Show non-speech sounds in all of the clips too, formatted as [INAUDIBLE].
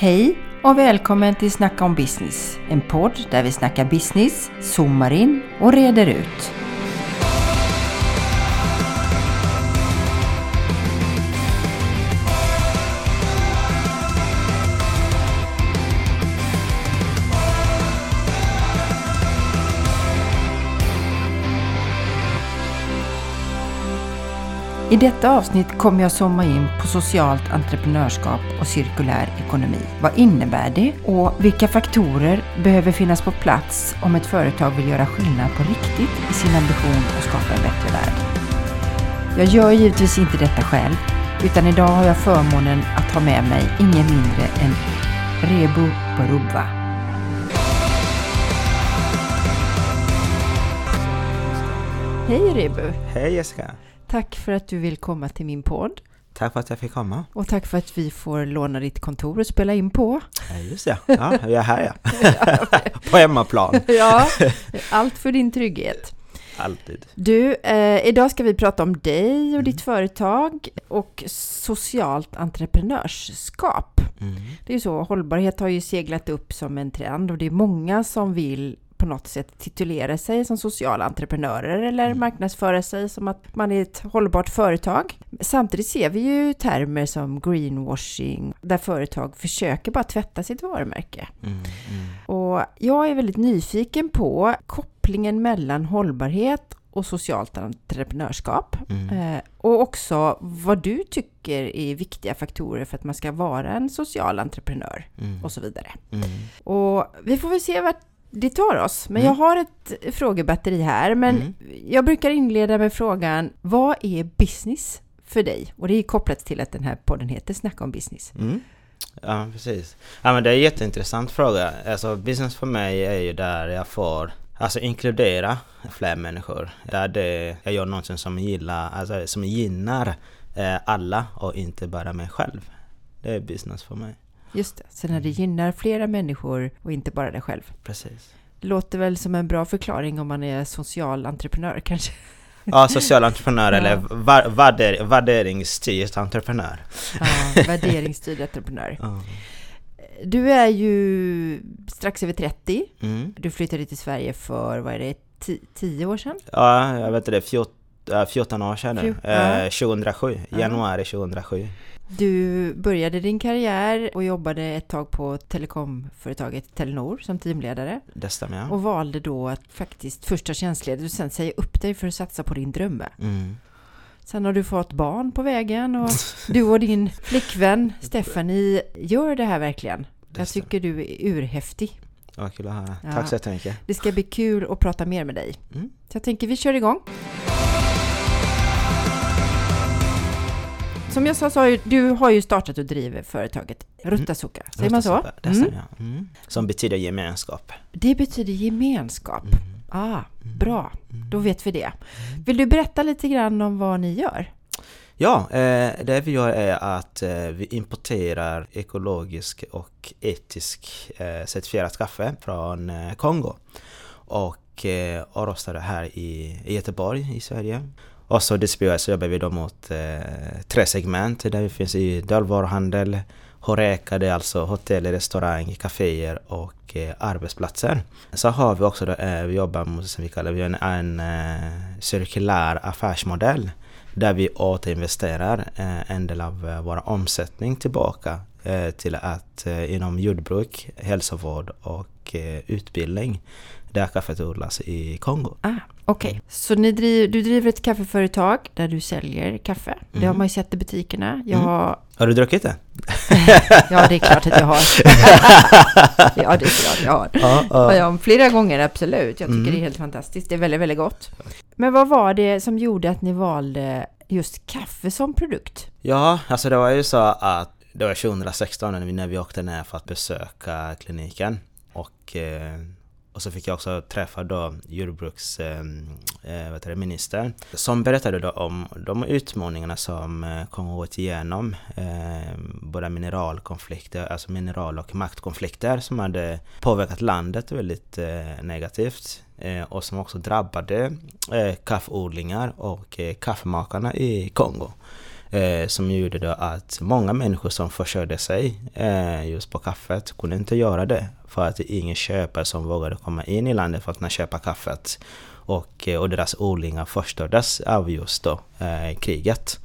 Hej och välkommen till Snacka om business. En podd där vi snackar business, zoomar in och reder ut. I detta avsnitt kommer jag zooma in på socialt entreprenörskap och cirkulär ekonomi. Vad innebär det och vilka faktorer behöver finnas på plats om ett företag vill göra skillnad på riktigt i sin ambition att skapa en bättre värld? Jag gör givetvis inte detta själv, utan idag har jag förmånen att ha med mig ingen mindre än Rebu Barubva. Hej Rebu! Hej Jessica! Tack för att du vill komma till min podd. Tack för att jag fick komma. Och tack för att vi får låna ditt kontor och spela in på. Ja, just det. Ja, jag är här ja. [LAUGHS] på hemmaplan. [LAUGHS] ja, allt för din trygghet. Alltid. Du, eh, idag ska vi prata om dig och mm. ditt företag och socialt entreprenörskap. Mm. Det är ju så, hållbarhet har ju seglat upp som en trend och det är många som vill på något sätt titulera sig som sociala entreprenörer eller mm. marknadsföra sig som att man är ett hållbart företag. Samtidigt ser vi ju termer som greenwashing där företag försöker bara tvätta sitt varumärke. Mm, mm. Och jag är väldigt nyfiken på kopplingen mellan hållbarhet och socialt entreprenörskap. Mm. Eh, och också vad du tycker är viktiga faktorer för att man ska vara en social entreprenör mm. och så vidare. Mm. Och vi får väl se vart det tar oss. Men mm. jag har ett frågebatteri här. Men mm. jag brukar inleda med frågan, vad är business för dig? Och det är kopplat till att den här podden heter Snacka om business. Mm. Ja, precis. Ja, men det är en jätteintressant fråga. Alltså, business för mig är ju där jag får Alltså inkludera fler människor. Där det, jag gör någonting som, gillar, alltså, som gynnar eh, alla och inte bara mig själv. Det är business för mig. Just det, så när det gynnar flera människor och inte bara dig själv. Precis. Det låter väl som en bra förklaring om man är social entreprenör [LAUGHS] kanske? Ja, social entreprenör ja. eller värder, värderingsstyrd entreprenör. Ja, [LAUGHS] värderingsstyrd entreprenör. Ja. Du är ju strax över 30. Mm. Du flyttade till Sverige för, vad är det, 10 år sedan? Ja, jag vet inte, det, 14, 14 år sedan nu. Eh, 2007, januari 2007. Du började din karriär och jobbade ett tag på telekomföretaget Telenor som teamledare. Det stämmer, ja. Och valde då att faktiskt först ta tjänstledigt och sen säga upp dig för att satsa på din drömme. Mm. Sen har du fått barn på vägen och du och din flickvän [LAUGHS] Stephanie gör det här verkligen. Det Jag tycker du är urhäftig. Vad kul att höra. Ja. Tack så jättemycket. Det ska bli kul att prata mer med dig. Mm. Så jag tänker vi kör igång. Som jag sa så har ju, du har ju startat och driver företaget Ruttasuka, mm. säger man så? Det mm. mm. Som betyder gemenskap. Det betyder gemenskap. Mm. Ah, mm. bra. Då vet vi det. Vill du berätta lite grann om vad ni gör? Ja, eh, det vi gör är att eh, vi importerar ekologisk och etisk eh, certifierat kaffe från Kongo och, och rostar det här i Göteborg i Sverige. Och så Dispio så jobbar vi då mot eh, tre segment där vi finns i dagligvaruhandel, Horeca, det är alltså hotell, restaurang, kaféer och eh, arbetsplatser. Så har vi också då, eh, vi jobbar mot, som vi kallar vi en, en eh, cirkulär affärsmodell där vi återinvesterar eh, en del av eh, vår omsättning tillbaka eh, till att eh, inom jordbruk, hälsovård och eh, utbildning där kaffet odlas i Kongo. Ah, Okej, okay. så ni driver, du driver ett kaffeföretag där du säljer kaffe. Mm. Det har mm. man ju sett i butikerna. Jag mm. har... har du druckit det? [LAUGHS] ja, det är klart att jag har. [LAUGHS] ja, det är klart jag har. Ja, ja. ja, flera gånger, absolut. Jag tycker mm. det är helt fantastiskt. Det är väldigt, väldigt gott. Men vad var det som gjorde att ni valde just kaffe som produkt? Ja, alltså det var ju så att det var 2016 när vi åkte ner för att besöka kliniken. Och eh, och så fick jag också träffa då jordbruksministern ehm, eh, som berättade då om de utmaningarna som eh, Kongo gått igenom. Eh, både mineralkonflikter, alltså mineral och maktkonflikter som hade påverkat landet väldigt eh, negativt eh, och som också drabbade eh, kaffeodlingar och eh, kaffemakarna i Kongo. Eh, som gjorde då att många människor som försörjde sig eh, just på kaffet kunde inte göra det. För att det är ingen köpare som vågade komma in i landet för att kunna köpa kaffet. Och, eh, och deras odlingar förstördes av just då eh, kriget.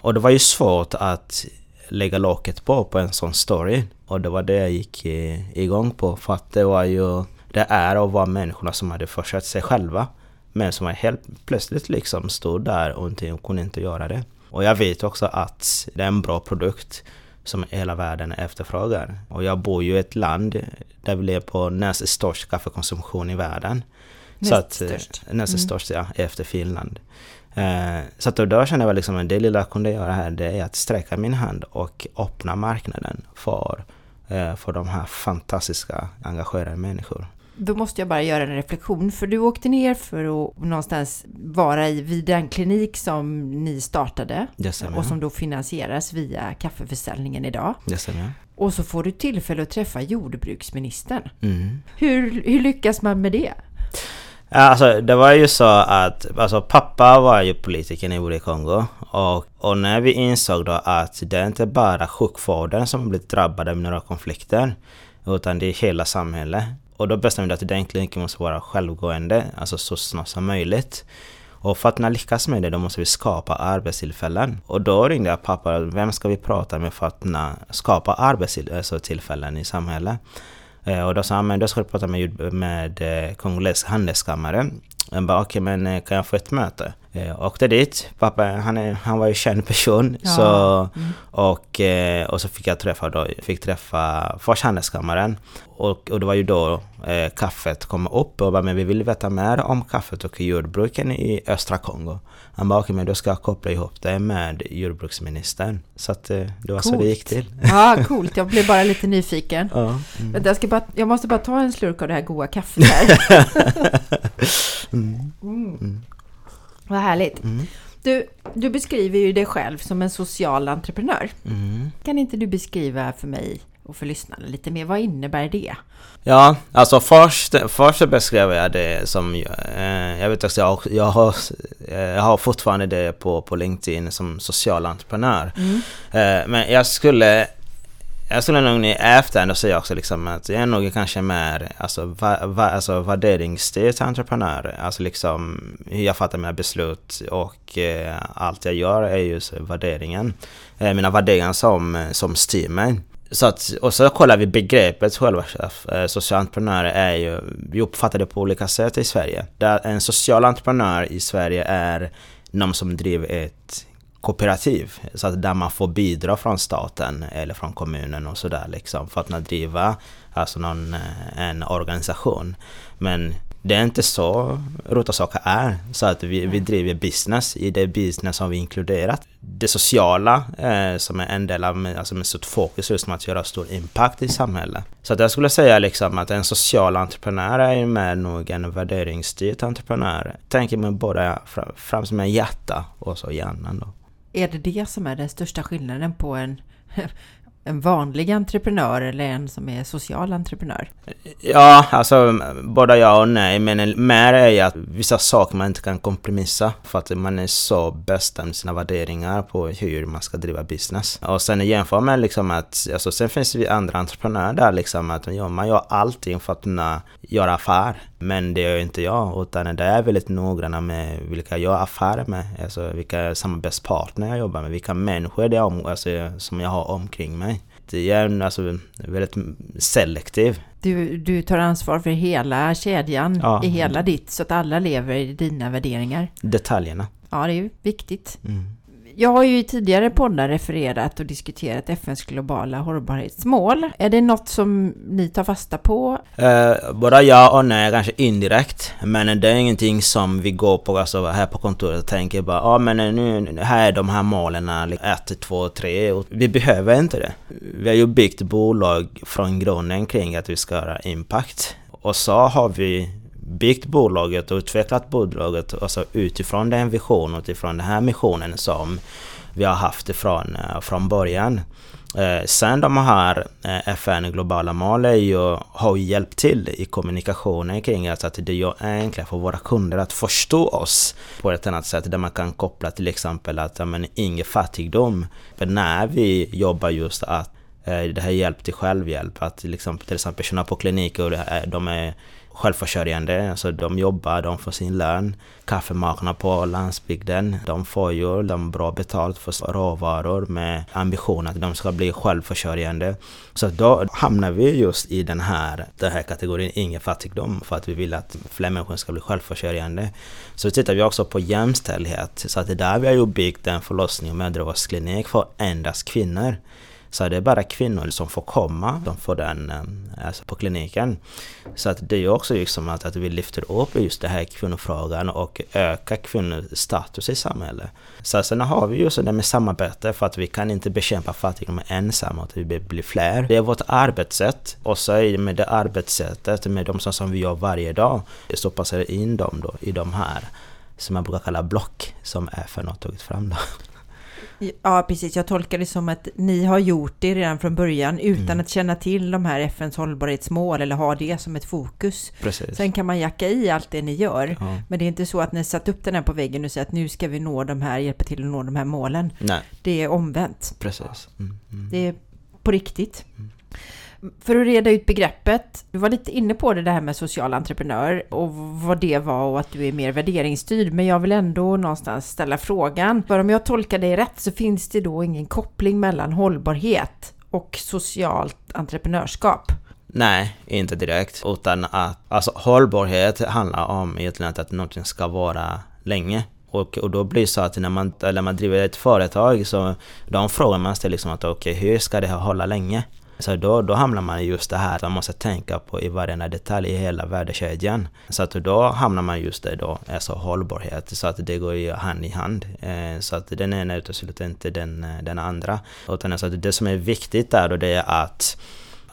Och det var ju svårt att lägga locket på på en sån story. Och det var det jag gick eh, igång på för att det var ju det är och var människorna som hade försörjt sig själva. Men som helt plötsligt liksom stod där och inte kunde inte göra det. Och jag vet också att det är en bra produkt som hela världen efterfrågar. Och jag bor ju i ett land där vi lever på näst störst kaffekonsumtion i världen. Näst så att, störst? Näst mm. störst, ja, efter Finland. Eh, så att då kände jag liksom att det lilla jag kunde göra här det är att sträcka min hand och öppna marknaden för, eh, för de här fantastiska engagerade människor. Då måste jag bara göra en reflektion, för du åkte ner för att någonstans vara i, vid den klinik som ni startade och som då finansieras via kaffeförsäljningen idag. Och så får du tillfälle att träffa jordbruksministern. Mm. Hur, hur lyckas man med det? Alltså det var ju så att alltså, pappa var ju politiker i Kongo och, och när vi insåg då att det är inte bara sjukvården som blivit drabbade av några konflikter utan det är hela samhället. Och då bestämde jag att den kliniken måste vara självgående, alltså så snart som möjligt. Och för att kunna lyckas med det, då måste vi skapa arbetstillfällen. Och då ringde jag pappa, vem ska vi prata med för att kunna skapa arbetstillfällen alltså i samhället? Eh, och då sa han, men då ska du prata med, med eh, handelskammare. Jag bara, okej okay, men eh, kan jag få ett möte? Jag åkte dit, pappa han, är, han var ju känd person. Ja. Så, mm. och, och så fick jag träffa, då, fick träffa först handelskammaren. Och, och det var ju då eh, kaffet kom upp och bara, men vi vill veta mer om kaffet och jordbruken i östra Kongo. Han bara, okej okay, men då ska jag koppla ihop det med jordbruksministern. Så att eh, det var coolt. så det gick till. [LAUGHS] Ja, coolt. Jag blev bara lite nyfiken. Ja, mm. jag, ska bara, jag måste bara ta en slurk av det här goda kaffet här. [LAUGHS] mm. Mm. Vad härligt. Mm. Du, du beskriver ju dig själv som en social entreprenör. Mm. Kan inte du beskriva för mig och för lyssnarna lite mer. Vad innebär det? Ja, alltså först, först beskrev jag det som, eh, jag vet också, jag, jag, har, jag har fortfarande det på, på LinkedIn som social entreprenör. Mm. Eh, men jag skulle jag skulle nog i efterhand säga också liksom att jag är nog kanske mer alltså, va, va, alltså värderingsstyrd entreprenör. Alltså liksom hur jag fattar mina beslut och eh, allt jag gör är just värderingen. Eh, mina värderingar som, som styr mig. Så att, och så kollar vi begreppet själva. Eh, social entreprenör är ju, vi uppfattar det på olika sätt i Sverige. Där en social entreprenör i Sverige är någon som driver ett kooperativ. Så att där man får bidra från staten eller från kommunen och sådär liksom för att driva alltså någon, eh, en organisation. Men det är inte så Rotasaka är. Så att vi, vi driver business. I det business har vi inkluderat det sociala eh, som är en del av, alltså med stort fokus just med att göra stor impact i samhället. Så att jag skulle säga liksom att en social entreprenör är ju mer nog en värderingsstyrd entreprenör. Tänker mig både fram, fram som en hjärta och så hjärnan då. Är det det som är den största skillnaden på en [LAUGHS] en vanlig entreprenör eller en som är social entreprenör? Ja, alltså både ja och nej. Men mer är ju att vissa saker man inte kan kompromissa för att man är så bestämd i sina värderingar på hur man ska driva business. Och sen jämför med liksom att, alltså sen finns det andra entreprenörer där liksom att ja, man gör allting för att kunna göra affär. Men det gör inte jag, utan det är väldigt noggranna med vilka jag gör affärer med. Alltså vilka samarbetspartner jag jobbar med, vilka människor det är om, alltså, som jag har omkring mig. Jag är alltså, väldigt selektiv. Du, du tar ansvar för hela kedjan ja. i hela ditt, så att alla lever i dina värderingar. Detaljerna. Ja, det är ju viktigt. Mm. Jag har ju i tidigare poddar refererat och diskuterat FNs globala hållbarhetsmål. Är det något som ni tar fasta på? Eh, både ja och nej, kanske indirekt. Men det är ingenting som vi går på alltså, här på kontoret och tänker bara ja ah, men eh, nu, här är de här målen 1, 2, 3. Vi behöver inte det. Vi har ju byggt bolag från grunden kring att vi ska göra impact. Och så har vi byggt bolaget och utvecklat bolaget alltså utifrån den visionen, utifrån den här missionen som vi har haft ifrån eh, från början. Eh, sen de här eh, FN globala målen ju, har ju hjälpt till i kommunikationen kring alltså att det gör enklare för våra kunder att förstå oss på ett annat sätt där man kan koppla till exempel att ja, men, ingen fattigdom. För när vi jobbar just att eh, det här hjälp till självhjälp, att liksom, till exempel personer på kliniker, de är självförsörjande. Alltså de jobbar, de får sin lön. Kaffemakarna på landsbygden, de får ju de bra betalt för råvaror med ambition att de ska bli självförsörjande. Så då hamnar vi just i den här, den här kategorin ingen fattigdom för att vi vill att fler människor ska bli självförsörjande. Så tittar vi också på jämställdhet. Så att det där vi har ju byggt en förlossning och mödravårdsklinik för endast kvinnor. Så det är bara kvinnor som får komma, de får den eh, alltså på kliniken. Så att det är också liksom att, att vi lyfter upp just den här kvinnofrågan och ökar kvinnors status i samhället. Så sen har vi ju det med samarbete för att vi kan inte bekämpa fattigdom ensamma, att vi blir fler. Det är vårt arbetssätt och så är det med det arbetssättet, med de som vi gör varje dag, så passar det in dem då i de här som man brukar kalla block som FN har tagit fram då. Ja, precis. Jag tolkar det som att ni har gjort det redan från början utan mm. att känna till de här FNs hållbarhetsmål eller ha det som ett fokus. Precis. Sen kan man jacka i allt det ni gör. Ja. Men det är inte så att ni satt upp den här på väggen och säger att nu ska vi nå de här, hjälpa till att nå de här målen. Nej. Det är omvänt. Precis. Mm. Mm. Det är på riktigt. För att reda ut begreppet, du var lite inne på det, det här med social entreprenör och vad det var och att du är mer värderingsstyrd. Men jag vill ändå någonstans ställa frågan. För om jag tolkar dig rätt så finns det då ingen koppling mellan hållbarhet och socialt entreprenörskap? Nej, inte direkt. Utan att alltså, hållbarhet handlar om egentligen att någonting ska vara länge. Och, och då blir det så att när man, eller man driver ett företag så de frågar man sig liksom att okej, okay, hur ska det här hålla länge? Så då, då hamnar man i just det här att man måste tänka på i varenda detalj i hela värdekedjan. Så att då hamnar man just det då, alltså hållbarhet. Så att det går ju hand i hand. Eh, så att den ena utesluter inte den, eh, den andra. Utan alltså det som är viktigt där då det är att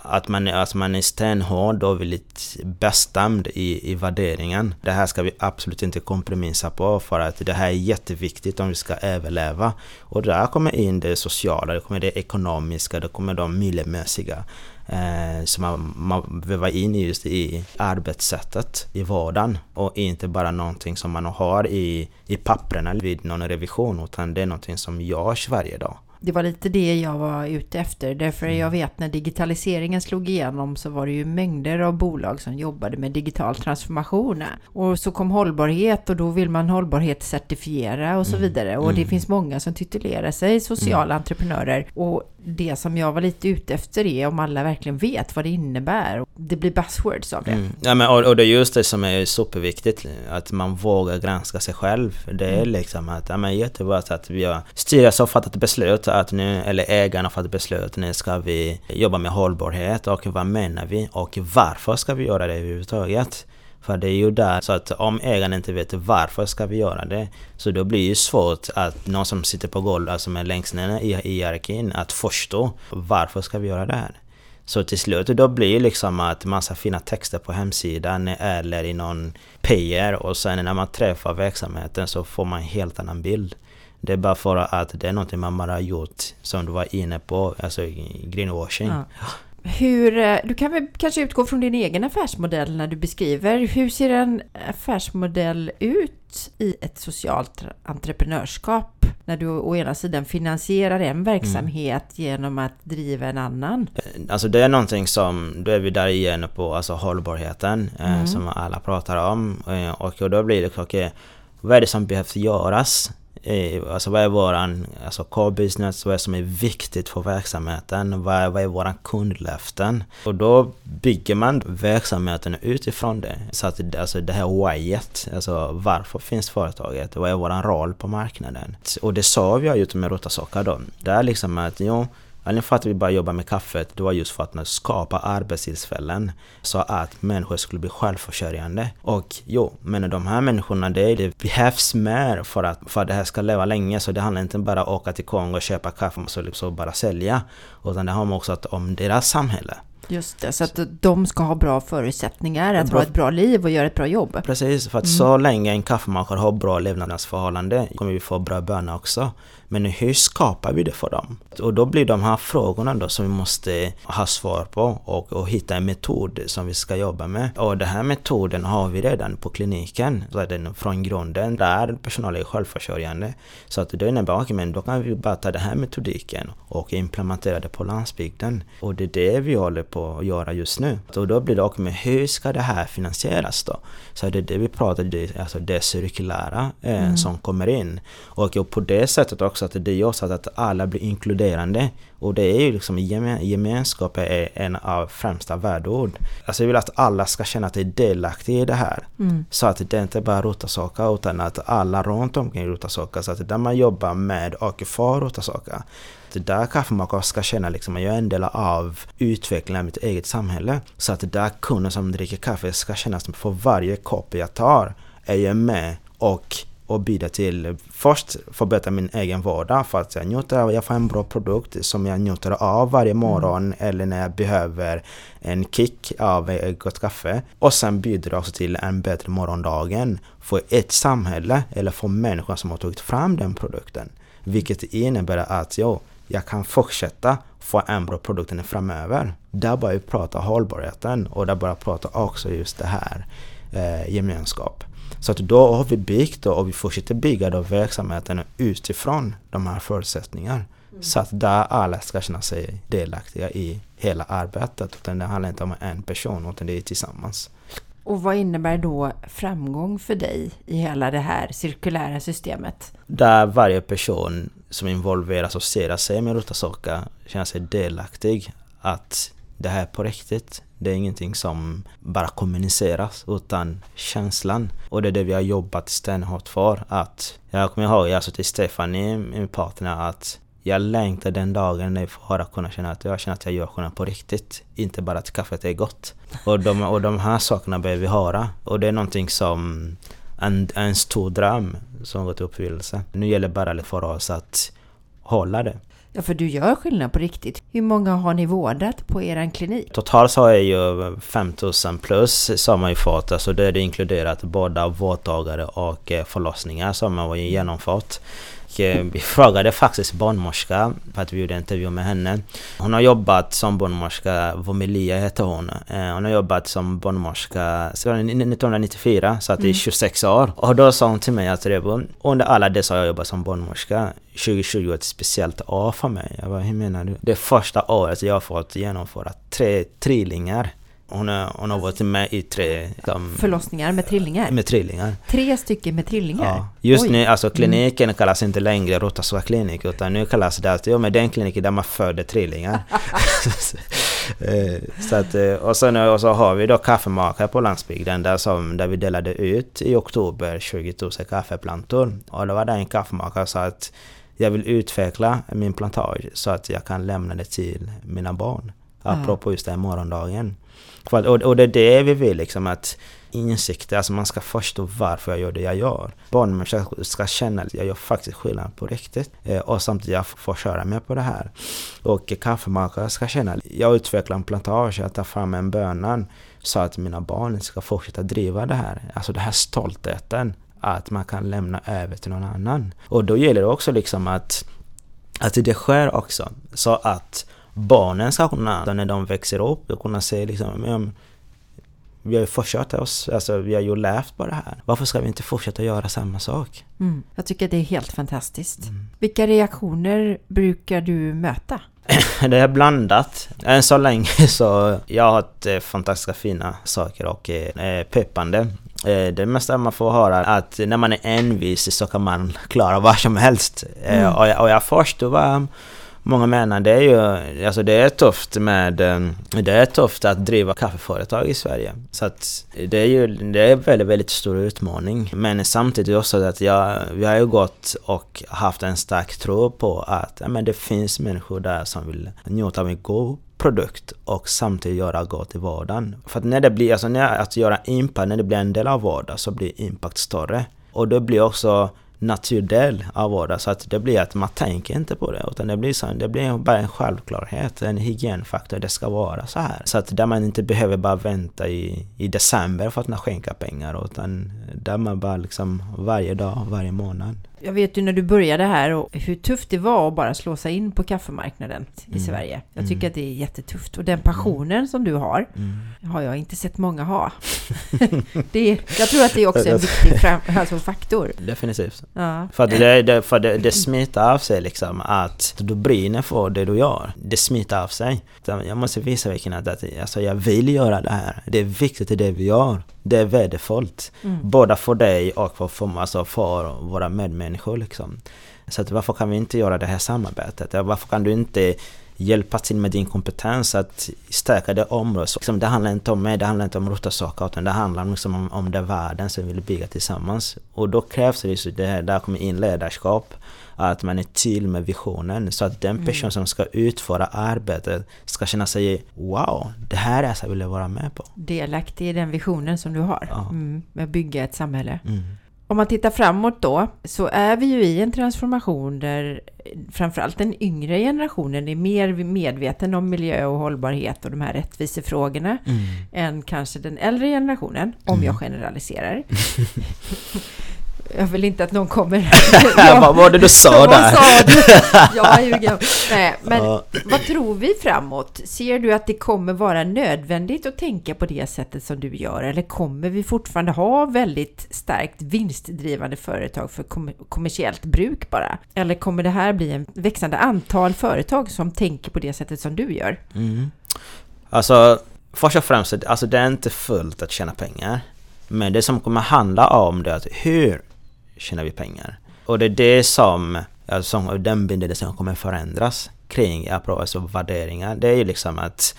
att man, alltså man är stenhård och väldigt bestämd i, i värderingen. Det här ska vi absolut inte kompromissa på för att det här är jätteviktigt om vi ska överleva. Och där kommer in det sociala, det kommer det ekonomiska, det kommer de miljömässiga. Eh, som man, man väver in just i arbetssättet i vardagen och inte bara någonting som man har i, i papperna vid någon revision utan det är någonting som görs varje dag det var lite det jag var ute efter. Därför jag mm. vet när digitaliseringen slog igenom så var det ju mängder av bolag som jobbade med digital transformation. Och så kom hållbarhet och då vill man hållbarhetscertifiera och så mm. vidare. Och det mm. finns många som titulerar sig sociala entreprenörer. Och det som jag var lite ute efter är om alla verkligen vet vad det innebär. Det blir buzzwords av det. Mm. Ja, men, och, och, det är just det som är superviktigt, att man vågar granska sig själv. Det är mm. liksom att, ja men jättebra att vi har styrelsen har fattat beslut att nu, eller ägarna har fattat beslut, nu ska vi jobba med hållbarhet och vad menar vi och varför ska vi göra det överhuvudtaget? För det är ju där, så att om ägaren inte vet varför ska vi göra det, så då blir det svårt att någon som sitter på golvet, alltså med längst ner i hierarkin, att förstå varför ska vi göra det här? Så till slut då blir det liksom att massa fina texter på hemsidan eller i någon PR och sen när man träffar verksamheten så får man en helt annan bild. Det är bara för att det är någonting man bara har gjort, som du var inne på, alltså greenwashing. Ja. Hur, eh, du kan väl kanske utgå från din egen affärsmodell när du beskriver. Hur ser en affärsmodell ut i ett socialt entreprenörskap? När du å ena sidan finansierar en verksamhet mm. genom att driva en annan. Eh, alltså det är någonting som, då är vi där igen på alltså hållbarheten eh, mm. som alla pratar om. Och då blir det, okej, okay, vad är det som behövs göras Eh, alltså vad är våran alltså core business, vad är som är viktigt för verksamheten, vad är, vad är våran kundlöften? Och då bygger man verksamheten utifrån det. Så att alltså det här whyet, alltså varför finns företaget? Vad är våran roll på marknaden? Och det sa vi ju med Rotasocka då. Det är liksom att jo, Anledningen för att vi bara jobbar med kaffet, det var just för att skapa arbetstillfällen så att människor skulle bli självförsörjande. Och jo, men de här människorna, det, det behövs mer för att, för att det här ska leva länge. Så det handlar inte bara om att åka till Kongo och köpa kaffe och så liksom bara sälja. Utan det handlar också om deras samhälle. Just det, så att de ska ha bra förutsättningar att bra. ha ett bra liv och göra ett bra jobb. Precis, för att mm. så länge en kaffemakare har bra levnadsförhållanden kommer vi få bra böner också. Men hur skapar vi det för dem? Och då blir de här frågorna då som vi måste ha svar på och, och hitta en metod som vi ska jobba med. Och den här metoden har vi redan på kliniken. Så den från grunden, där personalen är självförsörjande. Så att det innebär, okay, men då kan vi bara ta den här metodiken och implementera det på landsbygden. Och det är det vi håller på att göra just nu. Och då blir det, okay, men hur ska det här finansieras då? Så det är det vi pratar om, alltså det cirkulära eh, mm. som kommer in. Och, och på det sättet också också att det gör så att alla blir inkluderande. Och det är ju liksom gemenskap är en av främsta värdeord. Alltså jag vill att alla ska känna att de är delaktiga i det här. Mm. Så att det inte bara Rotasaka utan att alla runt omkring Rotasaka. Så att där man jobbar med och för Rotasaka. Där kaffemakare ska känna liksom att jag är en del av utvecklingen av mitt eget samhälle. Så att där kunden som dricker kaffe ska känna att för varje kopp jag tar är jag med och och bidra till först förbättra min egen vardag för att jag njuter av, jag får en bra produkt som jag njuter av varje mm. morgon mm. eller när jag behöver en kick av ett gott kaffe. Och sen bidra också till en bättre morgondagen för ett samhälle eller för människor som har tagit fram den produkten. Vilket innebär att jo, jag kan fortsätta få en bra produkt framöver. Där börjar vi prata hållbarheten och där börjar vi prata också just det här eh, gemenskap. Så att då har vi byggt och vi fortsätter bygga då verksamheten utifrån de här förutsättningarna. Mm. Så att där alla ska känna sig delaktiga i hela arbetet. Utan det handlar inte om en person utan det är tillsammans. Och vad innebär då framgång för dig i hela det här cirkulära systemet? Där varje person som involveras och ser sig med Rotasoka känner sig delaktig. Att det här är på riktigt. Det är ingenting som bara kommuniceras utan känslan. Och det är det vi har jobbat stenhårt för. Att jag kommer ihåg, jag sa till Stefanie, min partner, att jag längtar den dagen när jag får höra kunna känna att jag känner att jag gör skillnad på riktigt. Inte bara att kaffet är gott. Och de, och de här sakerna behöver vi höra. Och det är någonting som en, en stor dröm som gått i uppfyllelse. Nu gäller det bara för oss att hålla det. Ja, för du gör skillnad på riktigt. Hur många har ni vårdat på er klinik? Totalt så har jag ju 5000 plus som har ju fått. Alltså det är det inkluderat både vårdtagare och eh, förlossningar som har genomfört. Eh, vi frågade faktiskt barnmorska för att vi gjorde en intervju med henne. Hon har jobbat som barnmorska, Vomelia heter hon. Eh, hon har jobbat som barnmorska sedan 1994, så att det är 26 mm. år. Och då sa hon till mig att Rebo, under alla dessa har jag jobbat som barnmorska. 2020 var ett speciellt år för mig. Jag bara, hur menar du? Det första året jag har fått genomföra tre trillingar. Hon, är, hon har varit med i tre... Liksom, Förlossningar med trillingar? Med trillingar. Tre stycken med trillingar? Ja. Just Oj. nu, alltså mm. kliniken mm. kallas inte längre Rotasua klinik utan nu kallas det att, jo men den kliniken där man föder trillingar. [LAUGHS] Eh, så att, eh, och, sen, och så har vi då kaffemakare på landsbygden där, som, där vi delade ut i oktober 20 000 kaffeplantor. Och då var det en kaffemakare som sa att jag vill utveckla min plantage så att jag kan lämna det till mina barn. Apropå just den morgondagen. Och, och det är det vi vill liksom att insikter, alltså man ska förstå varför jag gör det jag gör. Barnen ska, ska känna att jag gör faktiskt skillnad på riktigt. Eh, och samtidigt jag får köra med på det här. Och kaffemakare ska känna att jag utvecklar en plantage, jag tar fram en bönan så att mina barn ska fortsätta driva det här. Alltså den här stoltheten att man kan lämna över till någon annan. Och då gäller det också liksom att, att det sker också. Så att barnen ska kunna, när de växer upp, kunna se liksom, vi har ju fortsatt oss, alltså vi har ju lärt på det här. Varför ska vi inte fortsätta göra samma sak? Mm. Jag tycker det är helt fantastiskt. Mm. Vilka reaktioner brukar du möta? [LAUGHS] det är blandat. Än så länge [LAUGHS] så jag har hört eh, fantastiska fina saker och eh, peppande. Eh, det mesta man får höra är att när man är envis så kan man [LAUGHS] klara vad som helst. Mm. Och, jag, och jag förstår många menar det är ju, alltså det är tufft med, ehm, det är tufft att driva kaffeföretag i Sverige. Så att det är ju, det är en väldigt, väldigt stor utmaning. Men samtidigt också att jag, vi har ju gått och haft en stark tro på att ja, men det finns människor där som vill njuta av en god produkt och samtidigt göra gott i vardagen. För att när det blir, alltså när att göra impact, när det blir en del av vardagen så blir impact större. Och då blir också naturdel av vardagen. Så att det blir att man tänker inte på det. Utan det blir, så, det blir bara en självklarhet, en hygienfaktor. Det ska vara så här. Så att där man inte behöver bara vänta i, i december för att skänka pengar. Utan där man bara liksom varje dag, varje månad jag vet ju när du började här och hur tufft det var att bara slå sig in på kaffemarknaden i mm. Sverige. Jag tycker mm. att det är jättetufft. Och den passionen mm. som du har, mm. har jag inte sett många ha. [LAUGHS] det, jag tror att det är också en viktig fram, alltså faktor. Definitivt. Ja. För, det, det, för det, det smittar av sig liksom att du brinner för det du gör. Det smittar av sig. Jag måste visa vilken att alltså, jag vill göra det här. Det är viktigt i det vi gör. Det är värdefullt. Mm. Både för dig och för, alltså för våra medmänniskor. Liksom. Så att varför kan vi inte göra det här samarbetet? Varför kan du inte hjälpa till med din kompetens att stärka det området. Liksom, det handlar inte om mig, det handlar inte om saker utan det handlar liksom om, om den världen som vi vill bygga tillsammans. Och då krävs det, så det här, där kommer in ledarskap, att man är tydlig med visionen så att den mm. person som ska utföra arbetet ska känna sig Wow, det här är jag vill vara med på. Delaktig i den visionen som du har ja. mm, med att bygga ett samhälle. Mm. Om man tittar framåt då så är vi ju i en transformation där framförallt den yngre generationen är mer medveten om miljö och hållbarhet och de här rättvisefrågorna mm. än kanske den äldre generationen, om mm. jag generaliserar. [LAUGHS] Jag vill inte att någon kommer... [LAUGHS] vad var det du sa där? Sa du? [LAUGHS] Jag ljuger. Nej, men ja. vad tror vi framåt? Ser du att det kommer vara nödvändigt att tänka på det sättet som du gör? Eller kommer vi fortfarande ha väldigt starkt vinstdrivande företag för kom kommersiellt bruk bara? Eller kommer det här bli en växande antal företag som tänker på det sättet som du gör? Mm. Alltså, först och främst, alltså det är inte fullt att tjäna pengar. Men det som kommer handla om det är att hur tjänar vi pengar. Och det är det som, alltså, den bilden som kommer förändras kring alltså värderingar. Det är ju liksom att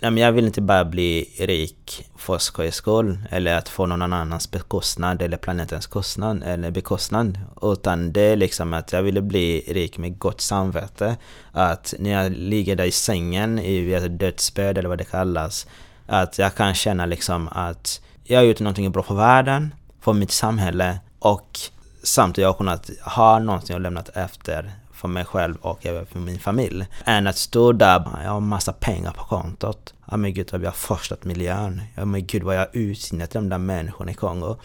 jag vill inte bara bli rik för skojs skull eller att få någon annans bekostnad eller planetens kostnad eller bekostnad. Utan det är liksom att jag ville bli rik med gott samvete. Att när jag ligger där i sängen i ett dödsbädd eller vad det kallas. Att jag kan känna liksom att jag har gjort någonting bra för världen, för mitt samhälle och samtidigt har jag kunnat ha någonting jag lämnat efter för mig själv och även för min familj. Än att stå där, jag har massa pengar på kontot. Ja men gud vad vi har förstört miljön. Ja men gud vad jag har utnyttjat de där människorna i Kongo.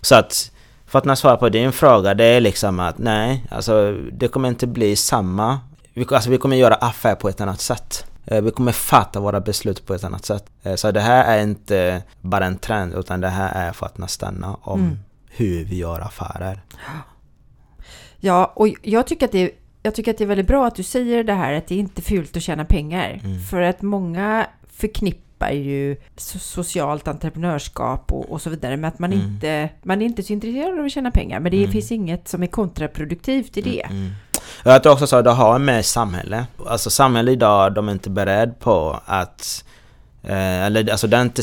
Så att för att svara på din fråga, det är liksom att nej, alltså det kommer inte bli samma. Vi, alltså, vi kommer göra affär på ett annat sätt. Eh, vi kommer fatta våra beslut på ett annat sätt. Eh, så det här är inte bara en trend utan det här är för att stanna om mm hur vi gör affärer. Ja, och jag tycker att det är jag tycker att det är väldigt bra att du säger det här att det är inte fult att tjäna pengar. Mm. För att många förknippar ju socialt entreprenörskap och, och så vidare med att man, mm. inte, man är inte så intresserad av att tjäna pengar. Men det mm. finns inget som är kontraproduktivt i det. Mm. mm. Jag tror också att det har med samhälle. Alltså samhället idag, de är inte beredda på att Eh, eller alltså det har, inte,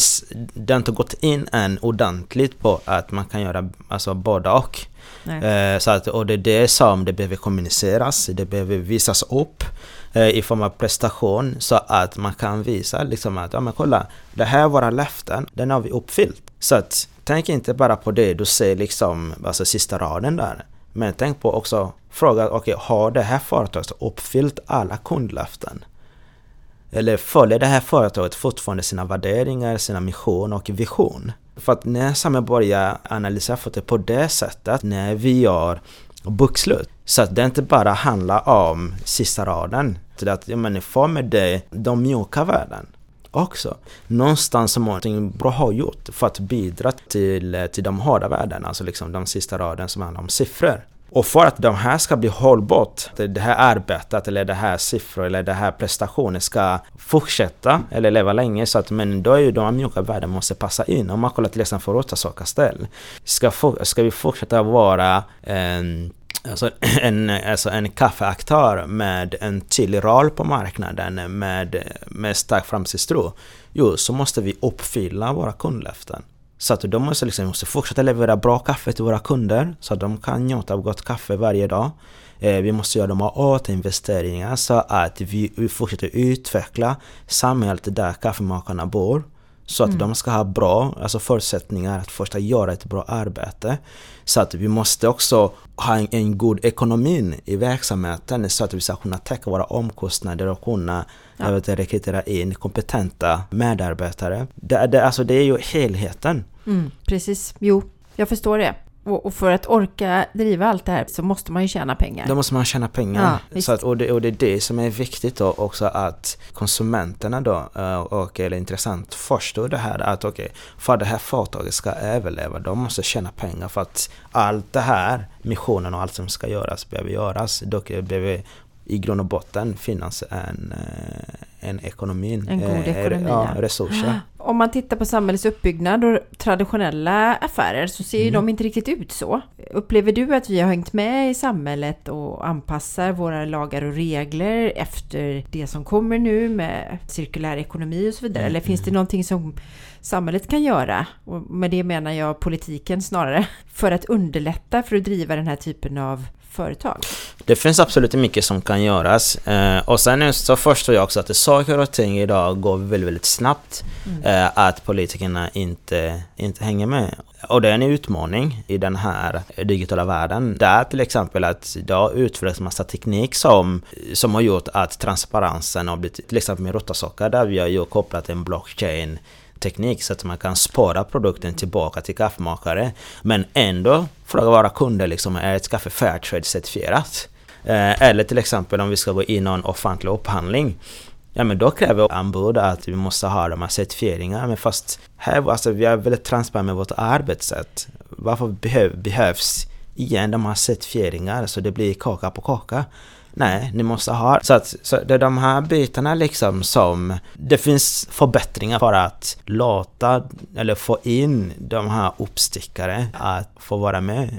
det har inte gått in än ordentligt på att man kan göra alltså både och. Eh, så att, och det är det som det behöver kommuniceras, det behöver visas upp eh, i form av prestation så att man kan visa liksom att ja men kolla, det här är våra löften, den har vi uppfyllt. Så att tänk inte bara på det du ser liksom, alltså sista raden där. Men tänk på också, fråga, okej okay, har det här företaget uppfyllt alla kundlöften? Eller följer det här företaget fortfarande sina värderingar, sina mission och vision? För att när samhället börjar analysera för det på det sättet, när vi gör bokslut, så att det inte bara handlar om sista raden, till att ja, men får med det de mjuka värden också. Någonstans som någonting bra har gjort för att bidra till, till de hårda värdena, alltså liksom de sista raden som handlar om siffror. Och för att de här ska bli hållbart, det här arbetet eller det här siffror eller det här prestationen ska fortsätta eller leva länge så att men då är ju de mjuka värdena måste passa in. Om man kollar till exempel för Rotasaka-ställ. Ska, ska vi fortsätta vara en Alltså [CLEARS THROAT] en, alltså en kaffeaktör med en tydlig roll på marknaden med, med stark framtidstro. Jo, så måste vi uppfylla våra kundlöften. Så att de måste, liksom, måste fortsätta leverera bra kaffe till våra kunder så att de kan njuta av gott kaffe varje dag. Eh, vi måste göra de här återinvesteringar så att vi, vi fortsätter utveckla samhället där kaffemakarna bor. Så att mm. de ska ha bra alltså förutsättningar att först göra ett bra arbete. Så att vi måste också ha en, en god ekonomi i verksamheten så att vi ska kunna täcka våra omkostnader och kunna ja. vet, rekrytera in kompetenta medarbetare. Det, det, alltså det är ju helheten. Mm, precis, jo, jag förstår det. Och, för att orka driva allt det här så måste man ju tjäna pengar. Då måste man tjäna pengar. Ja, så att, och, det, och det är det som är viktigt då också att konsumenterna då, eh, och eller intressant, förstår det här att okej, okay, för att det här företaget ska överleva, de måste tjäna pengar för att allt det här, missionen och allt som ska göras behöver göras. Då behöver i grund och botten finnas en, eh, en ekonomi. En god eh, ekonomi, ja, resurser. [GASPS] Om man tittar på samhällets uppbyggnad och traditionella affärer så ser ju mm. de inte riktigt ut så. Upplever du att vi har hängt med i samhället och anpassar våra lagar och regler efter det som kommer nu med cirkulär ekonomi och så vidare? Mm. Eller finns det någonting som samhället kan göra, och med det menar jag politiken snarare, [LAUGHS] för att underlätta för att driva den här typen av företag? Det finns absolut mycket som kan göras. Eh, och sen så förstår jag också att saker och ting idag går väldigt, väldigt snabbt. Mm. Eh, att politikerna inte, inte hänger med. Och det är en utmaning i den här digitala världen. Det är till exempel att det har utvecklats massa teknik som, som har gjort att transparensen har blivit, till exempel med Rotasocker där vi har ju kopplat en blockchain teknik så att man kan spara produkten tillbaka till kaffemakare. Men ändå fråga våra kunder liksom, är ett kaffe Fairtrade-certifierat? Eh, eller till exempel om vi ska gå in i någon offentlig upphandling. Ja men då kräver anbud att vi måste ha de här certifieringarna. Men fast här, alltså, vi är väldigt transparenta med vårt arbetssätt. Varför behöv, behövs igen de här certifieringarna så det blir kaka på kaka? Nej, ni måste ha. Så, att, så det är de här bitarna liksom som det finns förbättringar för att låta eller få in de här uppstickare att få vara med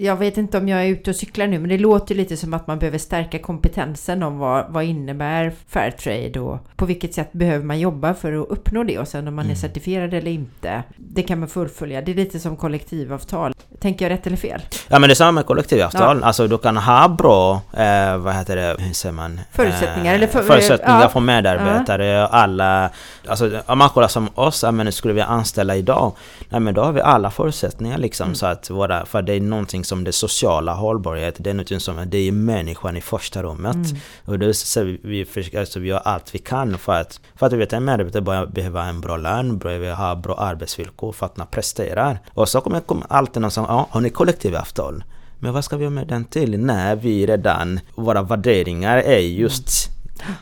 jag vet inte om jag är ute och cyklar nu, men det låter lite som att man behöver stärka kompetensen om vad, vad innebär Fairtrade och på vilket sätt behöver man jobba för att uppnå det och sen om man mm. är certifierad eller inte. Det kan man fullfölja. Det är lite som kollektivavtal. Tänker jag rätt eller fel? Ja men det är samma med kollektivavtal. Ja. Alltså du kan ha bra, eh, vad heter det, hur säger man? Förutsättningar? Eh, eller för, förutsättningar ja. för medarbetare. Ja. Alla, alltså om man kollar som oss, men skulle vi anställa idag? Nej men då har vi alla förutsättningar liksom mm. så att våra, för det är någonting som det sociala hållbarhet, det är någonting som, det är människan i första rummet. Mm. Och då så vi, alltså, vi gör allt vi kan för att, för att vi vet att medarbetare behöver en bra lön, behöver ha bra arbetsvillkor för att man presterar. Och så kommer, kommer alltid någon som, ja, har ni kollektivavtal? Men vad ska vi ha med den till när vi redan, våra värderingar är just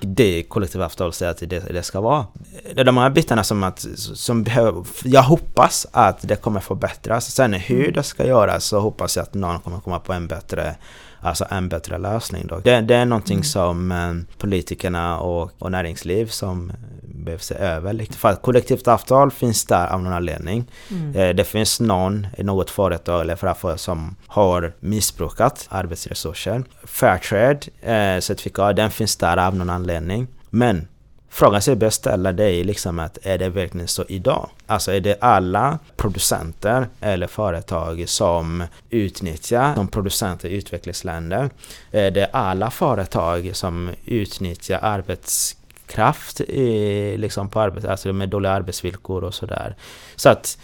det kollektivavtal säger att det, det ska vara. Det är de här bitarna som, att, som behöver, jag hoppas att det kommer förbättras. Sen hur det ska göras så hoppas jag att någon kommer komma på en bättre alltså en bättre lösning. Då. Det, det är någonting mm. som eh, politikerna och, och näringsliv som behöver se över. För att kollektivt avtal finns där av någon anledning. Mm. Eh, det finns någon, något företag eller framför som har missbrukat arbetsresurser. Fairtrade eh, certifikat, den finns där av någon anledning. Men Frågan sig bör ställa det är liksom att är det verkligen så idag? Alltså är det alla producenter eller företag som utnyttjar de producenter i utvecklingsländer? Är det alla företag som utnyttjar arbetskraft i, liksom på arbets, alltså med dåliga arbetsvillkor och sådär? Så att,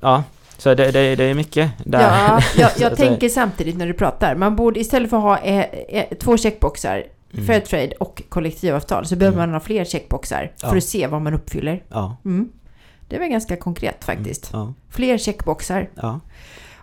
ja, så det, det, det, är mycket där. Ja, jag, jag [LAUGHS] tänker samtidigt när du pratar. Man borde istället för att ha eh, eh, två checkboxar mm. Fairtrade och kollektivavtal så behöver mm. man ha fler checkboxar ja. för att se vad man uppfyller. Ja. Mm. Det väl ganska konkret faktiskt. Ja. Fler checkboxar.